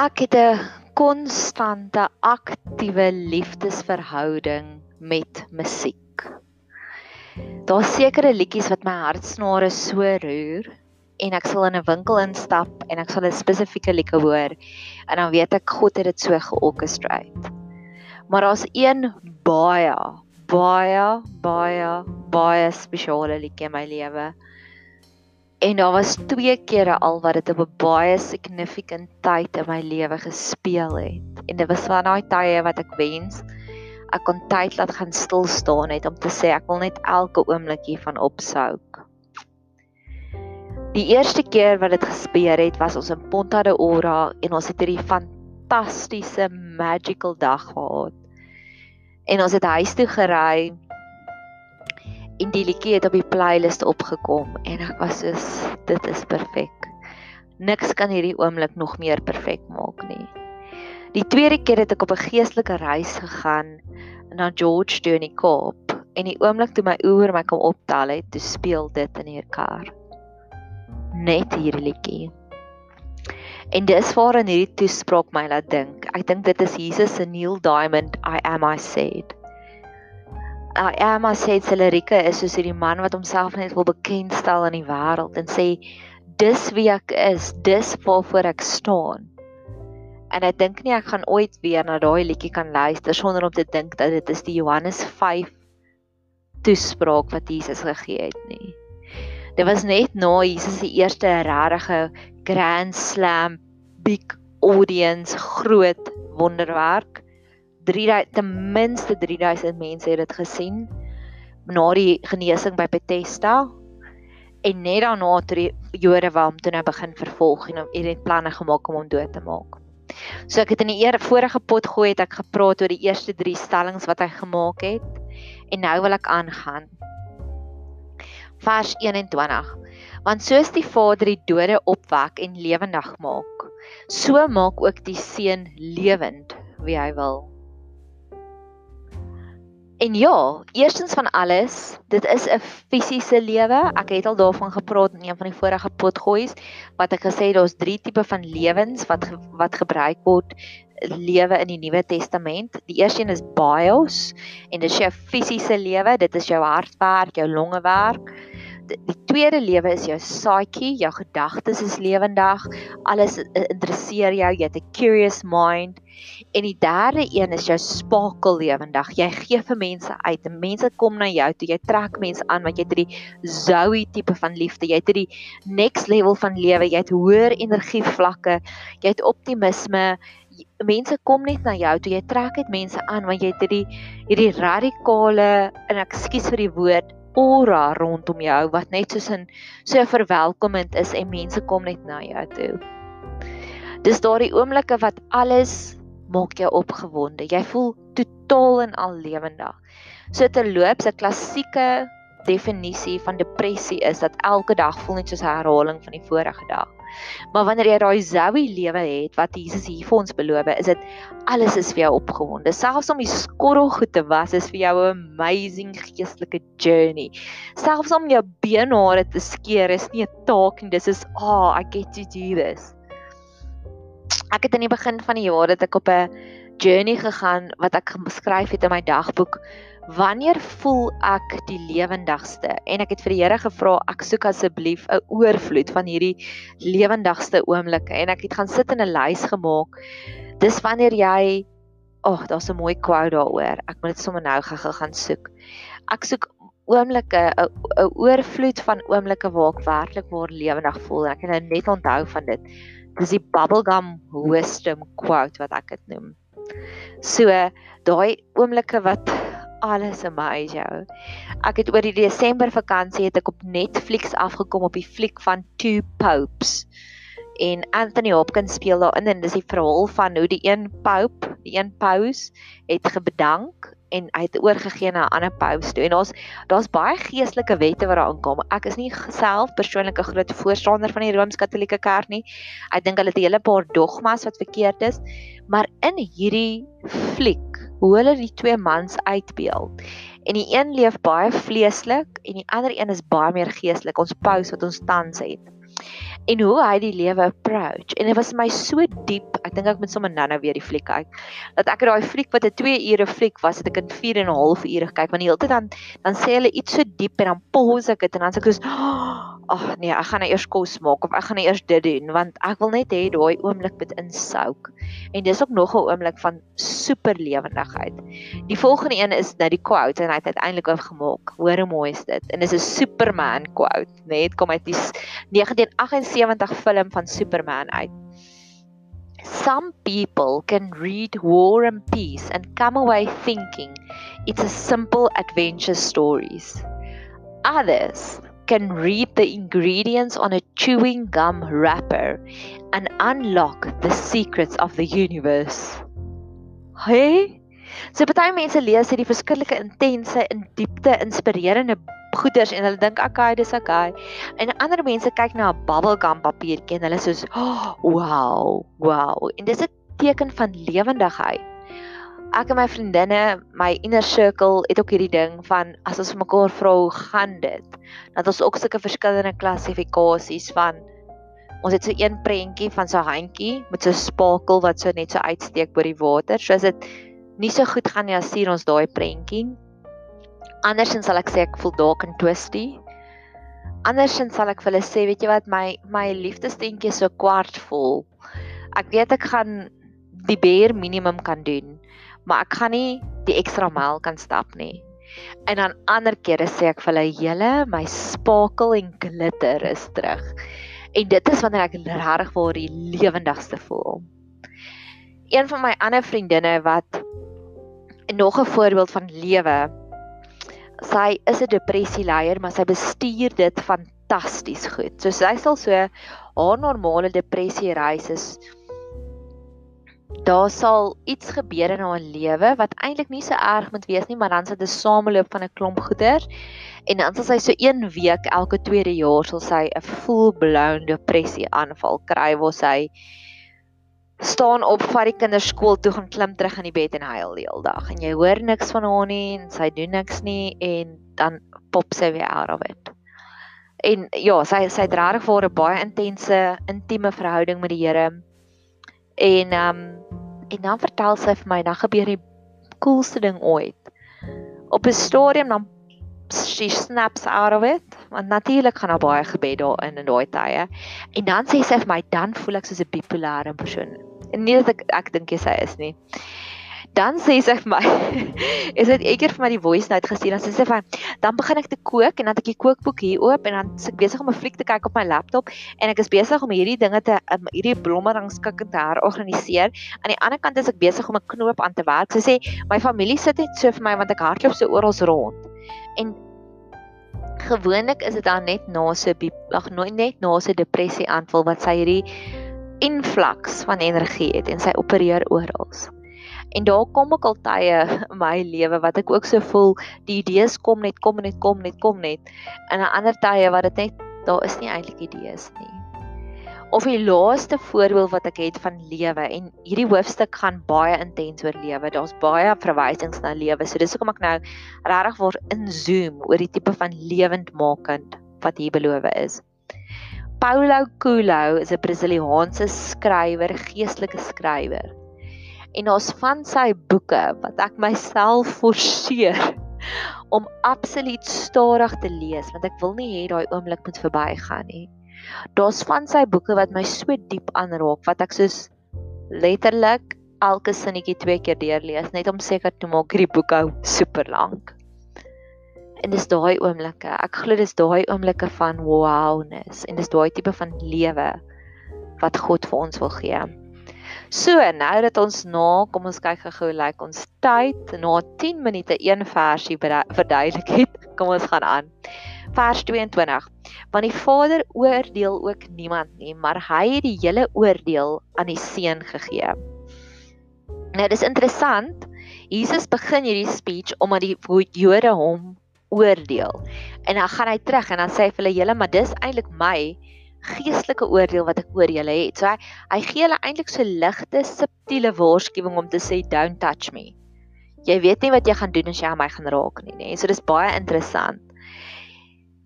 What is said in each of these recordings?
ek het 'n konstante aktiewe liefdesverhouding met musiek. Daar's sekere liedjies wat my hartsnare so roer en ek sal in 'n winkel instap en ek sal 'n spesifieke liedjie hoor en dan weet ek God het dit so georchestrate. Maar daar's een baie baie baie baie spesiale liedjie in my lewe. En daar was twee kere al wat dit op 'n baie significant tyd in my lewe gespeel het. En dit was van daai tye wat ek wens ek kon tyd laat gaan stil staan net om te sê ek wil net elke oomblik hiervan opsouk. Die eerste keer wat dit gebeur het, was ons in Ponta de Ora en ons het hierdie fantastiese magical dag gehad. En ons het huis toe gery en die liedjie het op die playlist opgekom en ek was so dit is perfek. Niks kan hierdie oomblik nog meer perfek maak nie. Die tweede keer het ek op 'n geestelike reis gegaan na George toe in die Kaap en die oomblik toe my oor my kom optel het, toe speel dit in die kar. Net hierdie liedjie. En dis waarin hierdie toespraak my laat dink. Ek dink dit is Jesus se Neil Diamond I am I said. I said se lirieke is soos hierdie man wat homself net wil bekendstel aan die wêreld en sê dis wie ek is, dis waarvoor ek staan. En ek dink nie ek gaan ooit weer na daai liedjie kan luister sonder om te dink dat dit is die Johannes 5 toespraak wat Jesus gegee het nie. Dit was net na Jesus se eerste regte grand slam big audience groot wonderwerk 3000 ten minste 3000 mense het dit gesien na die genesing by Bethesda en net daarna toe die Jode hom toe nou begin vervolg en hom het planne gemaak om hom dood te maak. So ek het in die eer, vorige pot gooi het ek gepraat oor die eerste 3 stellings wat hy gemaak het en nou wil ek aangaan. Vers 21. Want soos die Vader die dode opwek en lewendig maak, so maak ook die Seun lewend wie hy wil. En ja, eerstens van alles, dit is 'n fisiese lewe. Ek het al daarvan gepraat in een van die vorige potgoeies wat ek gesê het daar's drie tipe van lewens wat wat gebruik word lewe in die Nuwe Testament. Die eerste een is bios en dit is jou fisiese lewe, dit is jou hartwerk, jou longewerk die tweede lewe is jou psyche, jou gedagtes is lewendig, alles interesseer jou, jy het 'n curious mind. En die derde een is jou spakel lewendig. Jy gee vir mense uit. Mense kom na jou toe. Jy trek mense aan want jy het hierdie Zoe tipe van liefde. Jy het hierdie next level van lewe. Jy het hoër energie vlakke. Jy het optimisme. Mense kom net na jou toe. Jy trek dit mense aan want jy het hierdie hierdie radikale en ek skuis vir die woord aura rondom jou wat net soos 'n so verwelkomend is en mense kom net na jou toe. Dis daardie oomblikke wat alles maak jou opgewonde. Jy voel totaal en al lewendig. So terloops 'n klassieke definisie van depressie is dat elke dag voel net soos 'n herhaling van die vorige dag. Maar wanneer jy daai Zoe lewe het wat Jesus hier vir ons beloof, is dit alles is vir jou opgewonde. Selfs om die skorrelgoed te was is vir jou 'n amazing geestelike journey. Selfs om jou beenhare te skeer is nie 'n taak nie. Dis is, "Ah, oh, I get to do this." Ek het in die begin van die jaar dat ek op 'n journey gegaan wat ek geskryf het in my dagboek. Wanneer voel ek die lewendigste? En ek het vir die Here gevra ek soek asseblief 'n oorvloed van hierdie lewendigste oomblikke. En ek het gaan sit en 'n lys gemaak. Dis wanneer jy ag oh, daar's 'n mooi quote daaroor. Ek moet dit sommer nou gou gaan soek. Ek soek oomblikke 'n oorvloed van oomblikke waar ek werklik waar lewendig voel. Ek het nou net onthou van dit dis die bubblegum wisdom quote wat ek dit noem so daai oomblikke wat alles amaze jou. Ek het oor die Desember vakansie het ek op Netflix afgekom op die fliek van Two Popes. En Anthony Hopkins speel daarin en dis die verhaal van hoe die een pope, die een paus het gebedank en hy het oorgegee na 'n ander paus toe. En daar's daar's baie geestelike wette wat daar aankom. Ek is nie self persoonlik 'n groot voorstander van die Rooms-Katolieke Kerk nie. Ek dink hulle het 'n hele paar dogmas wat verkeerd is, maar in hierdie fliek hoe hulle die twee mans uitbeeld. En die een leef baie vleeslik en die ander een is baie meer geestelik, ons paus wat ons tans het. En hoe hy die lewe approach. En dit was my so diep ek dink ek moet sommer nou-nou weer die fliek kyk. Dat ek daai fliek wat 'n 2 ure fliek was, het ek in 4 en 'n half ure gekyk, want die hele tyd dan dan sê hulle iets so diep en dan pause ek dit en dan sê ek soos ag oh, nee, ek gaan nou eers kos maak of ek gaan nou eers dit doen want ek wil net hê daai oomblik moet insouk. En dis ook nog 'n oomblik van super lewendigheid. Die volgende een is nou die quote en hy het uiteindelik oorgemaak. Hoor hoe mooi is dit. En dis 'n Superman quote, net kom uit die 1978 film van Superman uit. Some people can read War and Peace and come away thinking it's a simple adventure stories. Others can read the ingredients on a chewing gum wrapper and unlock the secrets of the universe. Hey, so baie mense lees hierdie verskillike intense en diepte inspirerende goeders en hulle dink okay, dis okay. En ander mense kyk na 'n bubblegum papiertjie en hulle sê oh, "Wow, wow." En dis 'n teken van lewendigheid. Ek en my vriendinne, my inner circle het ook hierdie ding van as ons mekaar vra hoe gaan dit, dat ons ook sulke verskillende klassifikasies van ons het so een prentjie van so 'n handjie met so 'n spakel wat so net so uitsteek oor die water. So as dit nie so goed gaan nie, as sien ons daai prentjie Andersins sal ek sê ek voel dalk in twisty. Andersins sal ek vir hulle sê, weet jy wat, my my liefdesteentjie is so kwart vol. Ek weet ek gaan die bare minimum kan doen, maar ek gaan nie die ekstra myl kan stap nie. En dan ander kere sê ek vir hulle, "Julle, my spakel en glitter is terug." En dit is wanneer ek regtig vir die lewendigste voel. Een van my ander vriendinne wat nog 'n voorbeeld van lewe sy is 'n depressieleier, maar sy bestuur dit fantasties goed. So sy sal so haar normale depressie reis is daar sal iets gebeur in haar lewe wat eintlik nie so erg moet wees nie, maar dan sit 'n sameloop van 'n klomp goeder en dan sal sy so 1 week elke tweede jaar sal sy 'n full-blown depressie aanval kry waar sy staan op vat die kinders skool toe gaan klim terug in die bed en huil die hele dag en jy hoor niks van haar nie en sy doen niks nie en dan pop sy weer out of it. En ja, sy sy het regtig vir 'n baie intense intieme verhouding met die Here. En ehm um, en dan vertel sy vir my dan gebeur die coolste ding ooit. Op 'n stadium dan she snaps out of it want natuurlik gaan daar baie gebed daar in daai tye en dan sê sy vir my dan voel ek soos 'n bipolêre persoon nie dat ek ek dink jy sy is nie. Dan sê sy vir my, is dit eker vir my die voice note gestuur en sy sê van dan begin ek te kook en dan het ek die kookboek hier oop en dan is ek besig om 'n fliek te kyk op my laptop en ek is besig om hierdie dinge te um, hierdie blommerangskik te herorganiseer. Aan die ander kant is ek besig om 'n knoop aan te werk. Sy sê my familie sit net so vir my want ek hardloop so oral rond. En gewoonlik is dit dan net na so ag nooit net na so depressie aanval wat sy hierdie influx van energie het en sy opereer oral. En daar kom ook al tye in my lewe wat ek ook so voel, die idees kom net kom net kom net kom net. En 'n ander tye wat dit net daar is nie eintlik idees nie. Of die laaste voorbeeld wat ek het van lewe en hierdie hoofstuk gaan baie intens oor lewe. Daar's baie verwysings na lewe. So dis hoekom ek nou regtig wil inzoom oor die tipe van lewendmakend wat hier beloof is. Paulo Coelho is 'n Brasiliaanse skrywer, geestelike skrywer. En ons van sy boeke wat ek myself forceer om absoluut stadig te lees want ek wil nie hê daai oomblik moet verbygaan nie. Daar's van sy boeke wat my so diep aanraak wat ek soos letterlik elke sinnetjie twee keer deurlees net om seker te maak hierdie boek hou super lank. En dis daai oomblikke. Ek glo dis daai oomblikke van wowness en dis daai tipe van lewe wat God vir ons wil gee. So, nou dat ons na, kom ons kyk gou-gou lyk like ons tyd na 10 minute een versie verduidelik het. Kom ons gaan aan. Vers 22. Want die Vader oordeel ook niemand nie, maar hy het die hele oordeel aan die Seun gegee. Nou dis interessant. Jesus begin hierdie speech omdat die Jode hom oordeel. En dan gaan hy terug en dan sê hy vir hulle: "Julle, maar dis eintlik my geestelike oordeel wat ek oor julle het." So hy hy gee hulle eintlik so ligte, subtiele waarskuwing om te sê: "Don't touch me." Jy weet nie wat jy gaan doen as jy aan my gaan raak nie, nê? So dis baie interessant.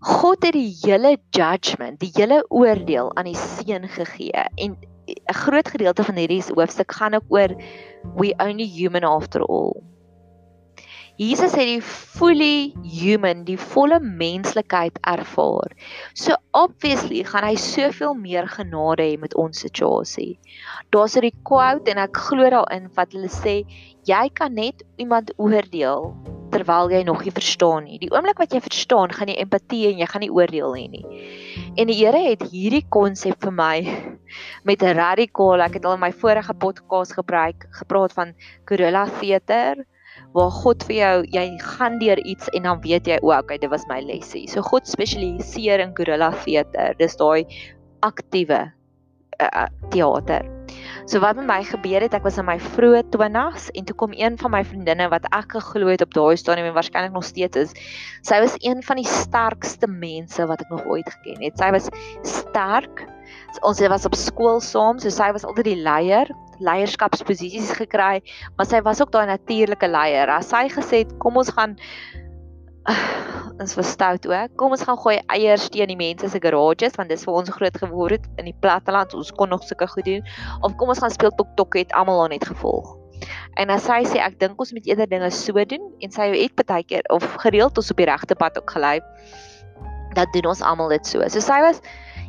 God het die hele judgment, die hele oordeel aan die seun gegee en 'n groot gedeelte van hierdie hoofstuk gaan ook oor we only human after all. Jesus het die fully human, die volle menslikheid ervaar. So obviously gaan hy soveel meer genade hê met ons situasie. Daar's 'n quote en ek glo daarin wat hulle sê jy kan net iemand oordeel terwyl jy nog nie verstaan nie. Die oomblik wat jy verstaan, gaan jy empatie en jy gaan nie oordeel hê nie. En die Here het hierdie konsep vir my met 'n radikaal, ek het al in my vorige podcast gebruik, gepraat van Gorilla Theater waar God vir jou jy gaan deur iets en dan weet jy o, okay, dit was my lesie. So God spesialiseer in gorilla theater. Dis daai aktiewe uh, teater. So wat met my gebeur het, ek was in my vroeë 20's en toe kom een van my vriendinne wat ek geglo het op daai stadium en waarskynlik nog steeds is. Sy was een van die sterkste mense wat ek nog ooit geken het. Sy was sterk. Ons was op skool saam, so sy was altyd die leier leierskapsposisies gekry, maar sy was ook daai natuurlike leier. As sy gesê het, "Kom ons gaan ons was stout ook. Kom ons gaan gooi eiers teen die mense se garages want dis vir ons groot geword in die platteland. Ons kon nog sulke goed doen. Of kom ons gaan speel tok tok het almal aan net gevolg. En as sy sê ek dink ons moet eerder dinge so doen en sy het baie keer of gereeld ons op die regte pad ook gelei. Dat doen ons almal dit so. So sy was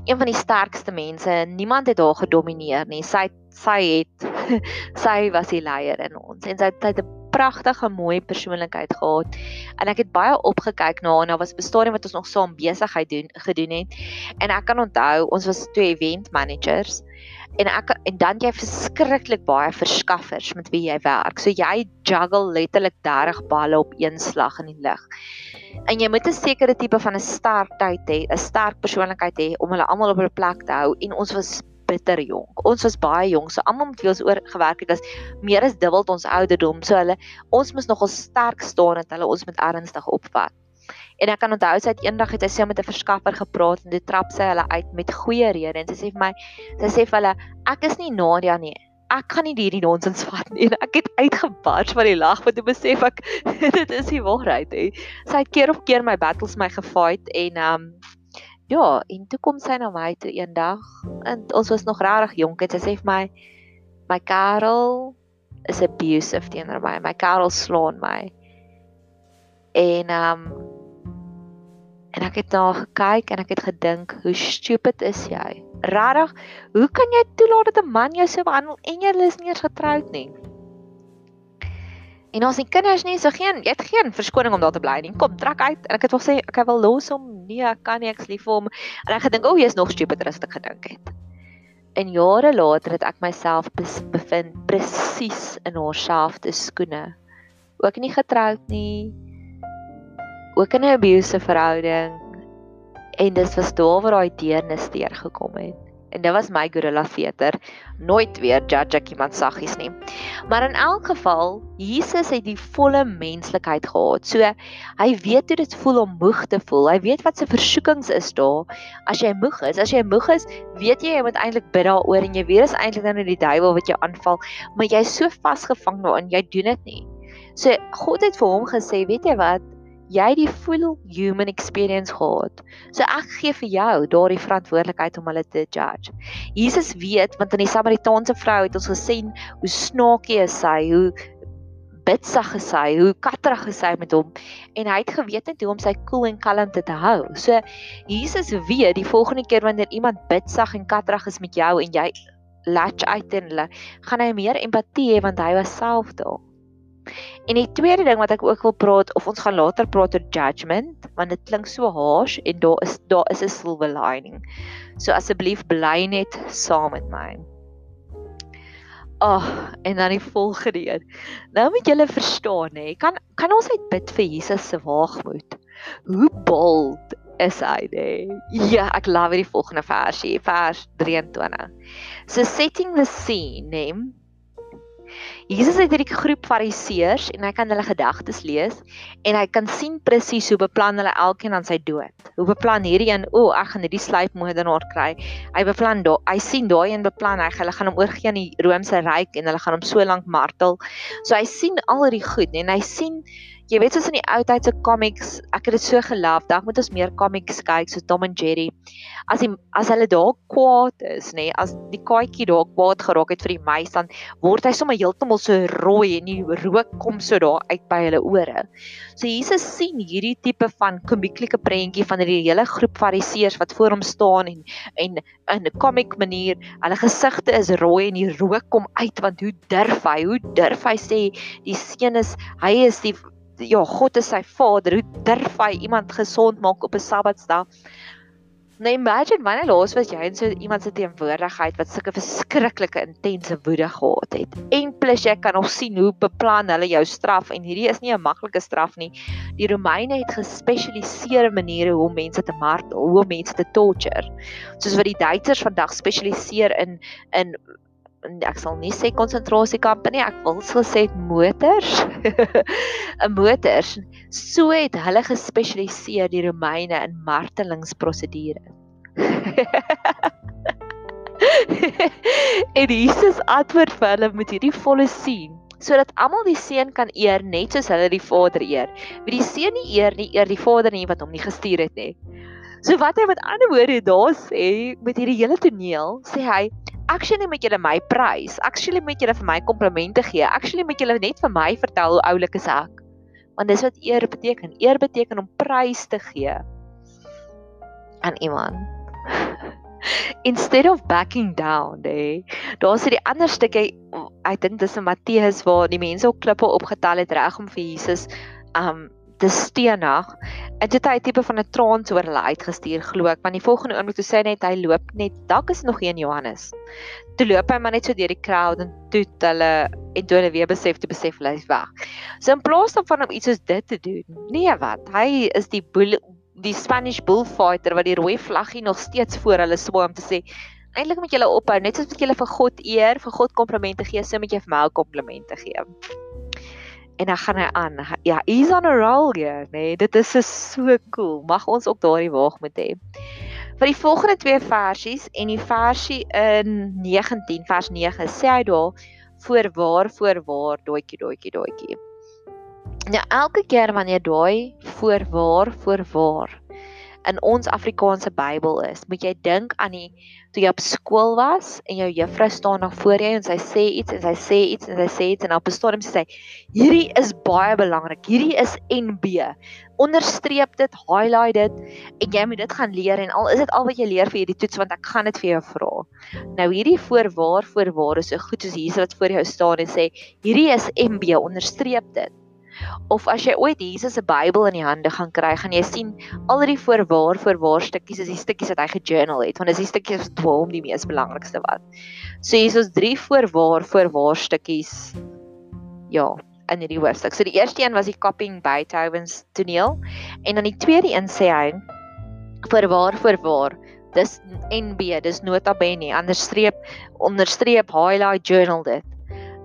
een van die sterkste mense. Niemand het haar gedomeineer nie. Sy sy het sy was die leier in ons en sy het 'n pragtige mooi persoonlikheid gehad. En ek het baie opgekyk na haar. Nou was bestaan wat ons nog saam besigheid doen gedoen het. En ek kan onthou, ons was twee event managers en ek en dan jy verskriklik baie verskaffers met wie jy werk. So jy juggle letterlik 30 balle op een slag in die lug. En jy moet 'n sekere tipe van 'n sterk tyd hê, 'n sterk persoonlikheid hê om hulle almal op hulle plek te hou en ons was bitter jonk. Ons was baie jonk, so almal met wie ons oor gewerk het, was meer as dubbel ons ouderdom. So hulle ons moes nogal sterk staan dat hulle ons met ernstig opvat. En ek kan onthou sy het eendag het sy met 'n verskaffer gepraat en dit trap sy hulle uit met goeie redes en sy sê vir my, sy sê vir hulle, ek is nie Nadia nie ek kan nie hierdie nonsens vat nie. Ek het uitgebars van die lag want ek besef ek dit is die waarheid hè. Sy het keer op keer my battles my gefight en um ja, en toe kom sy na my toe eendag en ons was nog regtig jonk en sy sê vir my my Karel is abusive teenoor my. My Karel slaan my. En um en ek het daar gekyk en ek het gedink, hoe stupid is jy? Regtig, hoe kan jy toelaat dat 'n man jou so behandel en jy is nie eens getroud nie? En ons het kinders nie, so geen, jy het geen verskoning om daar te bly nie. Kom, trek uit. En ek het wel sê ek wil los hom. Nee, ek kan nie ek's lief vir hom. En ek gedink, "O, oh, jy's nog stupider as ek gedink het." En jare later het ek myself bevind presies in haar selfde skoene. Ook nie getroud nie. Ook in 'n abusive verhouding En dis was daar waar daai deernis teer gekom het. En dit was my gorilla theater. Nooit weer judge ek iemand saggies nie. Maar in elk geval, Jesus het die volle menslikheid gehad. So hy weet hoe dit voel om moeg te voel. Hy weet wat se versoekings is daar. As jy moeg is, as jy moeg is, weet jy jy moet eintlik bid daaroor en jy weet is eintlik nou net die duiwel wat jou aanval, maar jy's so vasgevang daarin, jy doen dit nie. So God het vir hom gesê, weet jy wat? Jy die full human experience gehad. So ek gee vir jou daardie verantwoordelikheid om hulle te judge. Jesus weet want in die Samaritaanse vrou het ons gesien hoe snaakie is sy, hoe bitsig is sy, hoe katterig is sy met hom en hy het geweet net hoe om sy cool en kalm te hou. So Jesus weet die volgende keer wanneer iemand bitsig en katterig is met jou en jy latch uit en hulle gaan hy meer empatie hê want hy was self daar. En die tweede ding wat ek ook wil praat of ons gaan later praat oor judgment want dit klink so harsh en daar is daar is 'n silver lining. So asseblief bly net saam met my. Ag, oh, en dan die volgende een. Nou moet julle verstaan hè, kan kan ons uit bid vir Jesus se waagmoed. Hoe bold is hy hè? Ja, ek love hierdie volgende versie, vers 23. So setting the scene, name Jesus het hierdie groep fariseërs en hy kan hulle gedagtes lees en hy kan sien presies hoe beplan hulle elkeen aan sy dood. Hoe beplan hierdie een, o, ek gaan hierdie sluipmoordenaar kry. Hy beplan daai, hy sien daai een beplan hy hulle gaan hom oorgee aan die Romeinse ryk en hulle gaan hom so lank martel. So hy sien al hierdie goed en hy sien Jy weet soos in die ou tyd se comics, ek het dit so gelief. Dalk moet ons meer comics kyk so Tom and Jerry. As die as hulle daar kwaad is, nê, nee, as die katjie daar kwaad geraak het vir die muis dan word hy sommer heeltemal so rooi en die rook kom so daar uit by hulle ore. So Jesus sien hierdie tipe van komieklike prentjie van hierdie hele groep fariseërs wat voor hom staan en en in 'n comic manier, hulle gesigte is rooi en die rook kom uit want hoe durf hy? Hoe durf hy sê die seun is hy is die ja, God is sy vader. Hoe durf hy iemand gesond maak op 'n Sabbatsdag? Nou imagine wanneer laas was jy in so iemand se teenwoordigheid wat sulke verskriklike intense woede gehad het. En plus jy kan nog sien hoe beplan hulle jou straf en hierdie is nie 'n maklike straf nie. Die Romeine het gespesialiseerde maniere hoe mense te martel, hoe mense te torture. Soos wat die Duitsers vandag spesialiseer in in ek sal nie sê konsentrasiekampe nie, ek wil sê motors. 'n Motors. So het hulle gespesialiseer die Romeine in martelingsprosedure. en Jesus antwoord vir hulle met hierdie volle sien sodat almal die seun kan eer net soos hulle die Vader eer. Wie die seun nie eer nie, eer die Vader nie wat hom nie gestuur het nie. So wat hy met ander woorde daar sê met hierdie hele toneel, sê hy actually moet julle my prys. Actually moet julle vir my komplimente gee. Actually moet julle net vir my vertel hoe oulik is ek. Want dis wat eer beteken. Eer beteken om prys te gee aan iemand. Instead of backing down, hey. Daar's hierdie ander stukkie ek dink dis in Matteus waar die mense op klippe opgetel het reg om vir Jesus um te steenig. En dit het 'n tipe van 'n trance oor hulle uitgestuur glo ek, want die volgende oomblik toe sê hy net hy loop net, dalk is nog een Johannes. Toe loop hy maar net so deur die crowd en toe hulle en toe hulle weer besef te besef hulle is weg. So in plaas daarvan om iets soos dit te doen, nee wat, hy is die bull, die Spanish bullfighter wat die rooi vlaggie nog steeds voor hulle swaai om te sê Eindelik moet jy hulle ophou net soos wat jy vir God eer, vir God komplimente gee, so moet jy vir my komplimente gee en dan gaan hy aan. Ja, he's on a roll hier, nee, dit is so cool. Mag ons ook daardie waag moet hê. Vir die volgende twee versies en die versie in 19 vers 9 sê hy daar voorwaar voorwaar doetjie doetjie doetjie. Nou elke keer wanneer daai voorwaar voorwaar in ons Afrikaanse Bybel is, moet jy dink aan die toe jy op skool was en jou juffrou staan nog voor jou en sy sê iets en sy sê iets en sy sê iets en op 'n stadium sê sy hierdie is baie belangrik. Hierdie is NB. Onderstreep dit, highlight dit en jy moet dit gaan leer en al is dit al wat jy leer vir hierdie toets want ek gaan dit vir jou vra. Nou hierdie voorwaar voorwaar is so goed soos Jesus wat voor jou staan en sê hierdie is MB, onderstreep dit. Of as jy ooit Jesus se Bybel in die hande gaan kry, gaan jy sien al die voorwaar voorwaar stukkies is die stukkies wat hy gejournal het, want dis die stukkies wat vir hom die mees belangrikste wat. So hier is ons drie voorwaar voorwaar stukkies. Ja, in hierdie hoofstuk. So die eerste een was die copying Beethoven's toneel en dan die tweede een sê hy voorwaar voorwaar dis NB, dis nota bene, onderstreep onderstreep highlight journal dit.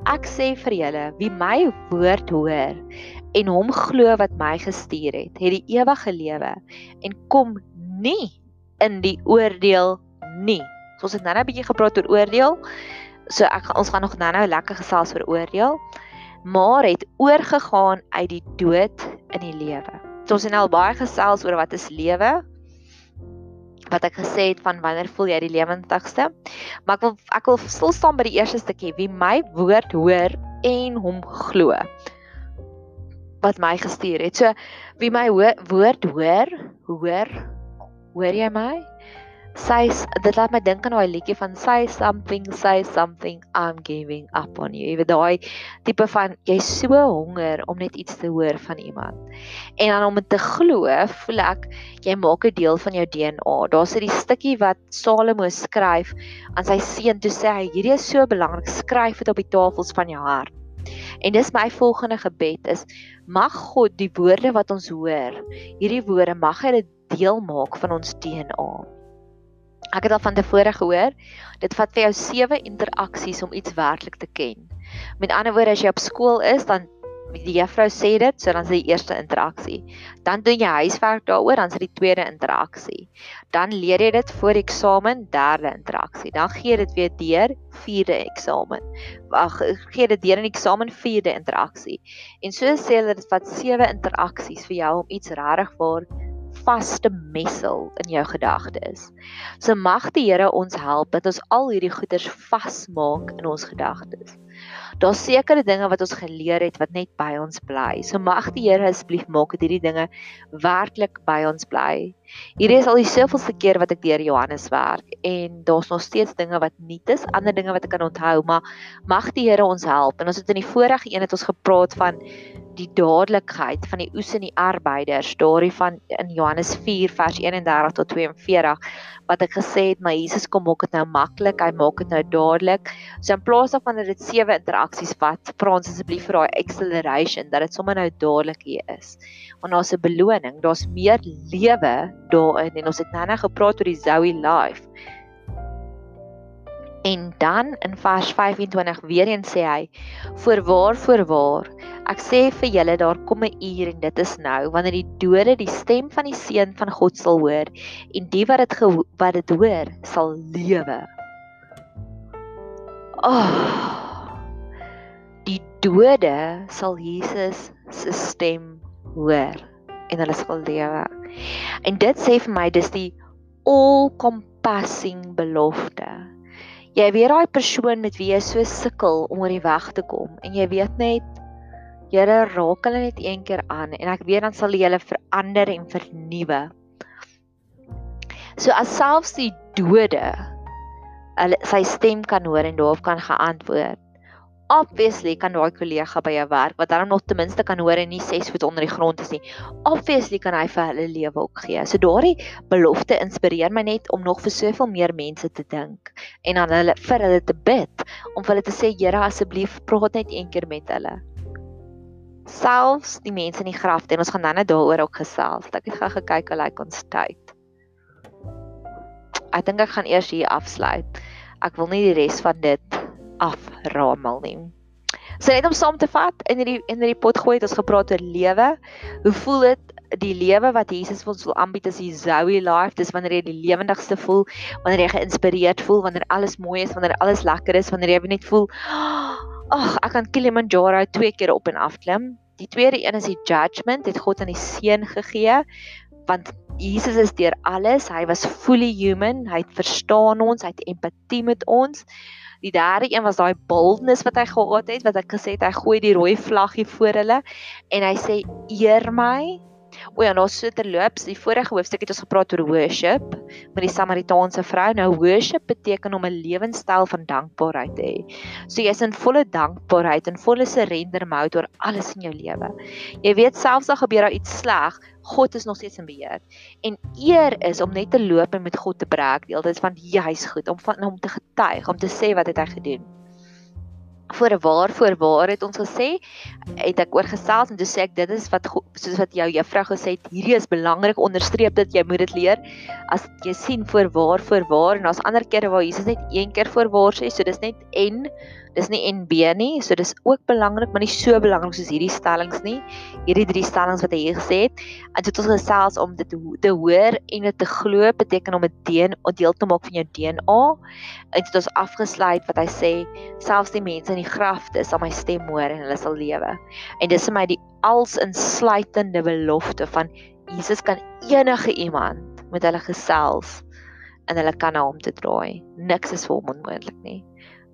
Ek sê vir julle, wie my woord hoor en hom glo wat my gestuur het, het die ewige lewe en kom nie in die oordeel nie. So ons het nou-nou 'n bietjie gepraat oor oordeel. So ek ons gaan nog nou-nou lekker gesels oor oordeel. Maar het oorgegaan uit die dood in die lewe. So ons het nou al baie gesels oor wat is lewe, wat ek gesê het van wanneer voel jy die lewendigste. Maar ek wil ek wil stil staan by die eerste stukkie wie my woord hoor en hom glo. Wat my gestuur het. So wie my woord hoor, hoor hoor jy my? Sy dit laat my dink aan daai liedjie van say something say something I'm giving up on you. Jy weet daai tipe van jy's so honger om net iets te hoor van iemand. En dan om dit te glo, voel ek jy maak 'n deel van jou DNA. Daar's 'n stukkie wat Salomo skryf aan sy seun toe sê hy hierdie is so belangrik, skryf dit op die tafels van jou hart. En dis my volgende gebed is mag God die woorde wat ons hoor, hierdie woorde mag hy dit deel maak van ons DNA. Ek het al van tevore gehoor, dit vat vir jou 7 interaksies om iets werklik te ken. Met ander woorde, as jy op skool is, dan die juffrou sê dit, so dan is dit die eerste interaksie. Dan doen jy huiswerk daaroor, dan is dit die tweede interaksie. Dan leer jy dit voor eksamen, derde interaksie. Dan gee dit weer deur, vierde eksamen. Wag, gee dit deur in eksamen, vierde interaksie. En so sê hulle dit vat sewe interaksies vir jou om iets regtig waar vaste messel in jou gedagtes. So mag die Here ons help dat ons al hierdie goeders vasmaak in ons gedagtes. Daar's sekere dinge wat ons geleer het wat net by ons bly. So mag die Here asseblief maak dat hierdie dinge werklik by ons bly. Hierdie is al die soveelste keer wat ek deur Johannes werk en daar's nog steeds dinge wat nuut is, ander dinge wat ek kan onthou, maar mag die Here ons help. En ons het in die vorige een het ons gepraat van die dadelikheid van die oes en die arbeiders, daardie van in Johannes 4 vers 31 tot 42 wat ek gesê het, maar Jesus kom maak dit nou maklik, hy maak dit nou dadelik. So in plaas daarvan dat dit sewe interaksies vat, vra ons asseblief vir daai acceleration dat dit sommer nou dadelik hier is. Want daar's 'n beloning, daar's meer lewe daarin en ons het nou net gepraat oor die Zoe life. En dan in vers 25 weer eens sê hy: "Voorwaar, voorwaar, ek sê vir julle daar kom 'n uur en dit is nou wanneer die dode die stem van die seun van God sal hoor en die wat dit wat dit hoor sal lewe." Oh. Die dode sal Jesus se stem hoor en hulle sal lewe. En dit sê vir my dis die all compassing belofte jy weet daai persoon met wie jy so sukkel om oor die weg te kom en jy weet net Here raak hulle net een keer aan en ek weet dan sal jy hulle verander en vernuwe. So as selfs die dode hulle sy stem kan hoor en daarop kan geantwoord obviously kan daai kollega by jou werk wat dan nog ten minste kan hoor en nie 6 voet onder die grond is nie. Obviously kan hy vir hulle lewe ook gee. So daardie belofte inspireer my net om nog vir soveel meer mense te dink en dan hulle vir hulle te bid om vir hulle te sê Here asseblief praat net een keer met hulle. Selfs die mense in die graf en ons gaan net daaroor ook gesels. Ek het gou gekyk hoe lyk ons tyd. Ek dink ek gaan eers hier afsluit. Ek wil nie die res van dit aframel nie. So net om saam te vat in hierdie in hierdie pot gooi het ons gepraat oor lewe. Hoe voel dit die lewe wat Jesus vir ons wil aanbied as die Zoe life? Dis wanneer jy die lewendigste voel, wanneer jy geïnspireerd voel, wanneer alles mooi is, wanneer alles lekker is, wanneer jy net voel, ag, ek kan Kilimanjaro twee keer op en af klim. Die tweede een is die judgment, het God aan die seun gegee want Jesus is deur alles. Hy was fully human. Hy het verstaan ons, hy het empatie met ons. Die derde een was daai boldness wat hy gehad het wat ek gesê het hy gooi die rooi vlaggie voor hulle en hy sê eer my O ja, nou so terloops, die vorige hoofstuk het ons gepraat oor worship met die Samaritaanse vrou. Nou worship beteken om 'n lewenstyl van dankbaarheid te hê. So jy's in volle dankbaarheid en volle surrender mode oor alles in jou lewe. Jy weet selfs al gebeur daar iets sleg, God is nog steeds in beheer. En eer is om net te loop en met God te praat, die altyd van hy's goed, om van hom te getuig, om te sê wat het hy gedoen voor waar voor waar het ons gesê het ek oorgesels en toe sê ek dit is wat soos wat jou juffrou gesê het hierdie is belangrik onderstreep dat jy moet dit leer. As jy sien voor waar voor waar en daar's ander kere waar Jesus net een keer voor waar sê so dis net en dis nie NB nie so dis ook belangrik maar nie so belangrik soos hierdie stellings nie hierdie drie stellings wat hy hier gesê het. En dit ons gesels om dit te hoor en dit te glo beteken om 'n deel te maak van jou DNA en dit ons afgesluit wat hy sê selfs die mense in die grafte sal my stem hoor en hulle sal lewe. En dis vir my die als insluitende belofte van Jesus kan enige iemand met hulle gesels en hulle kan na hom toe draai. Niks is vir hom onmoontlik nie.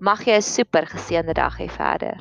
Mag jy 'n super geseënde dag hê verder.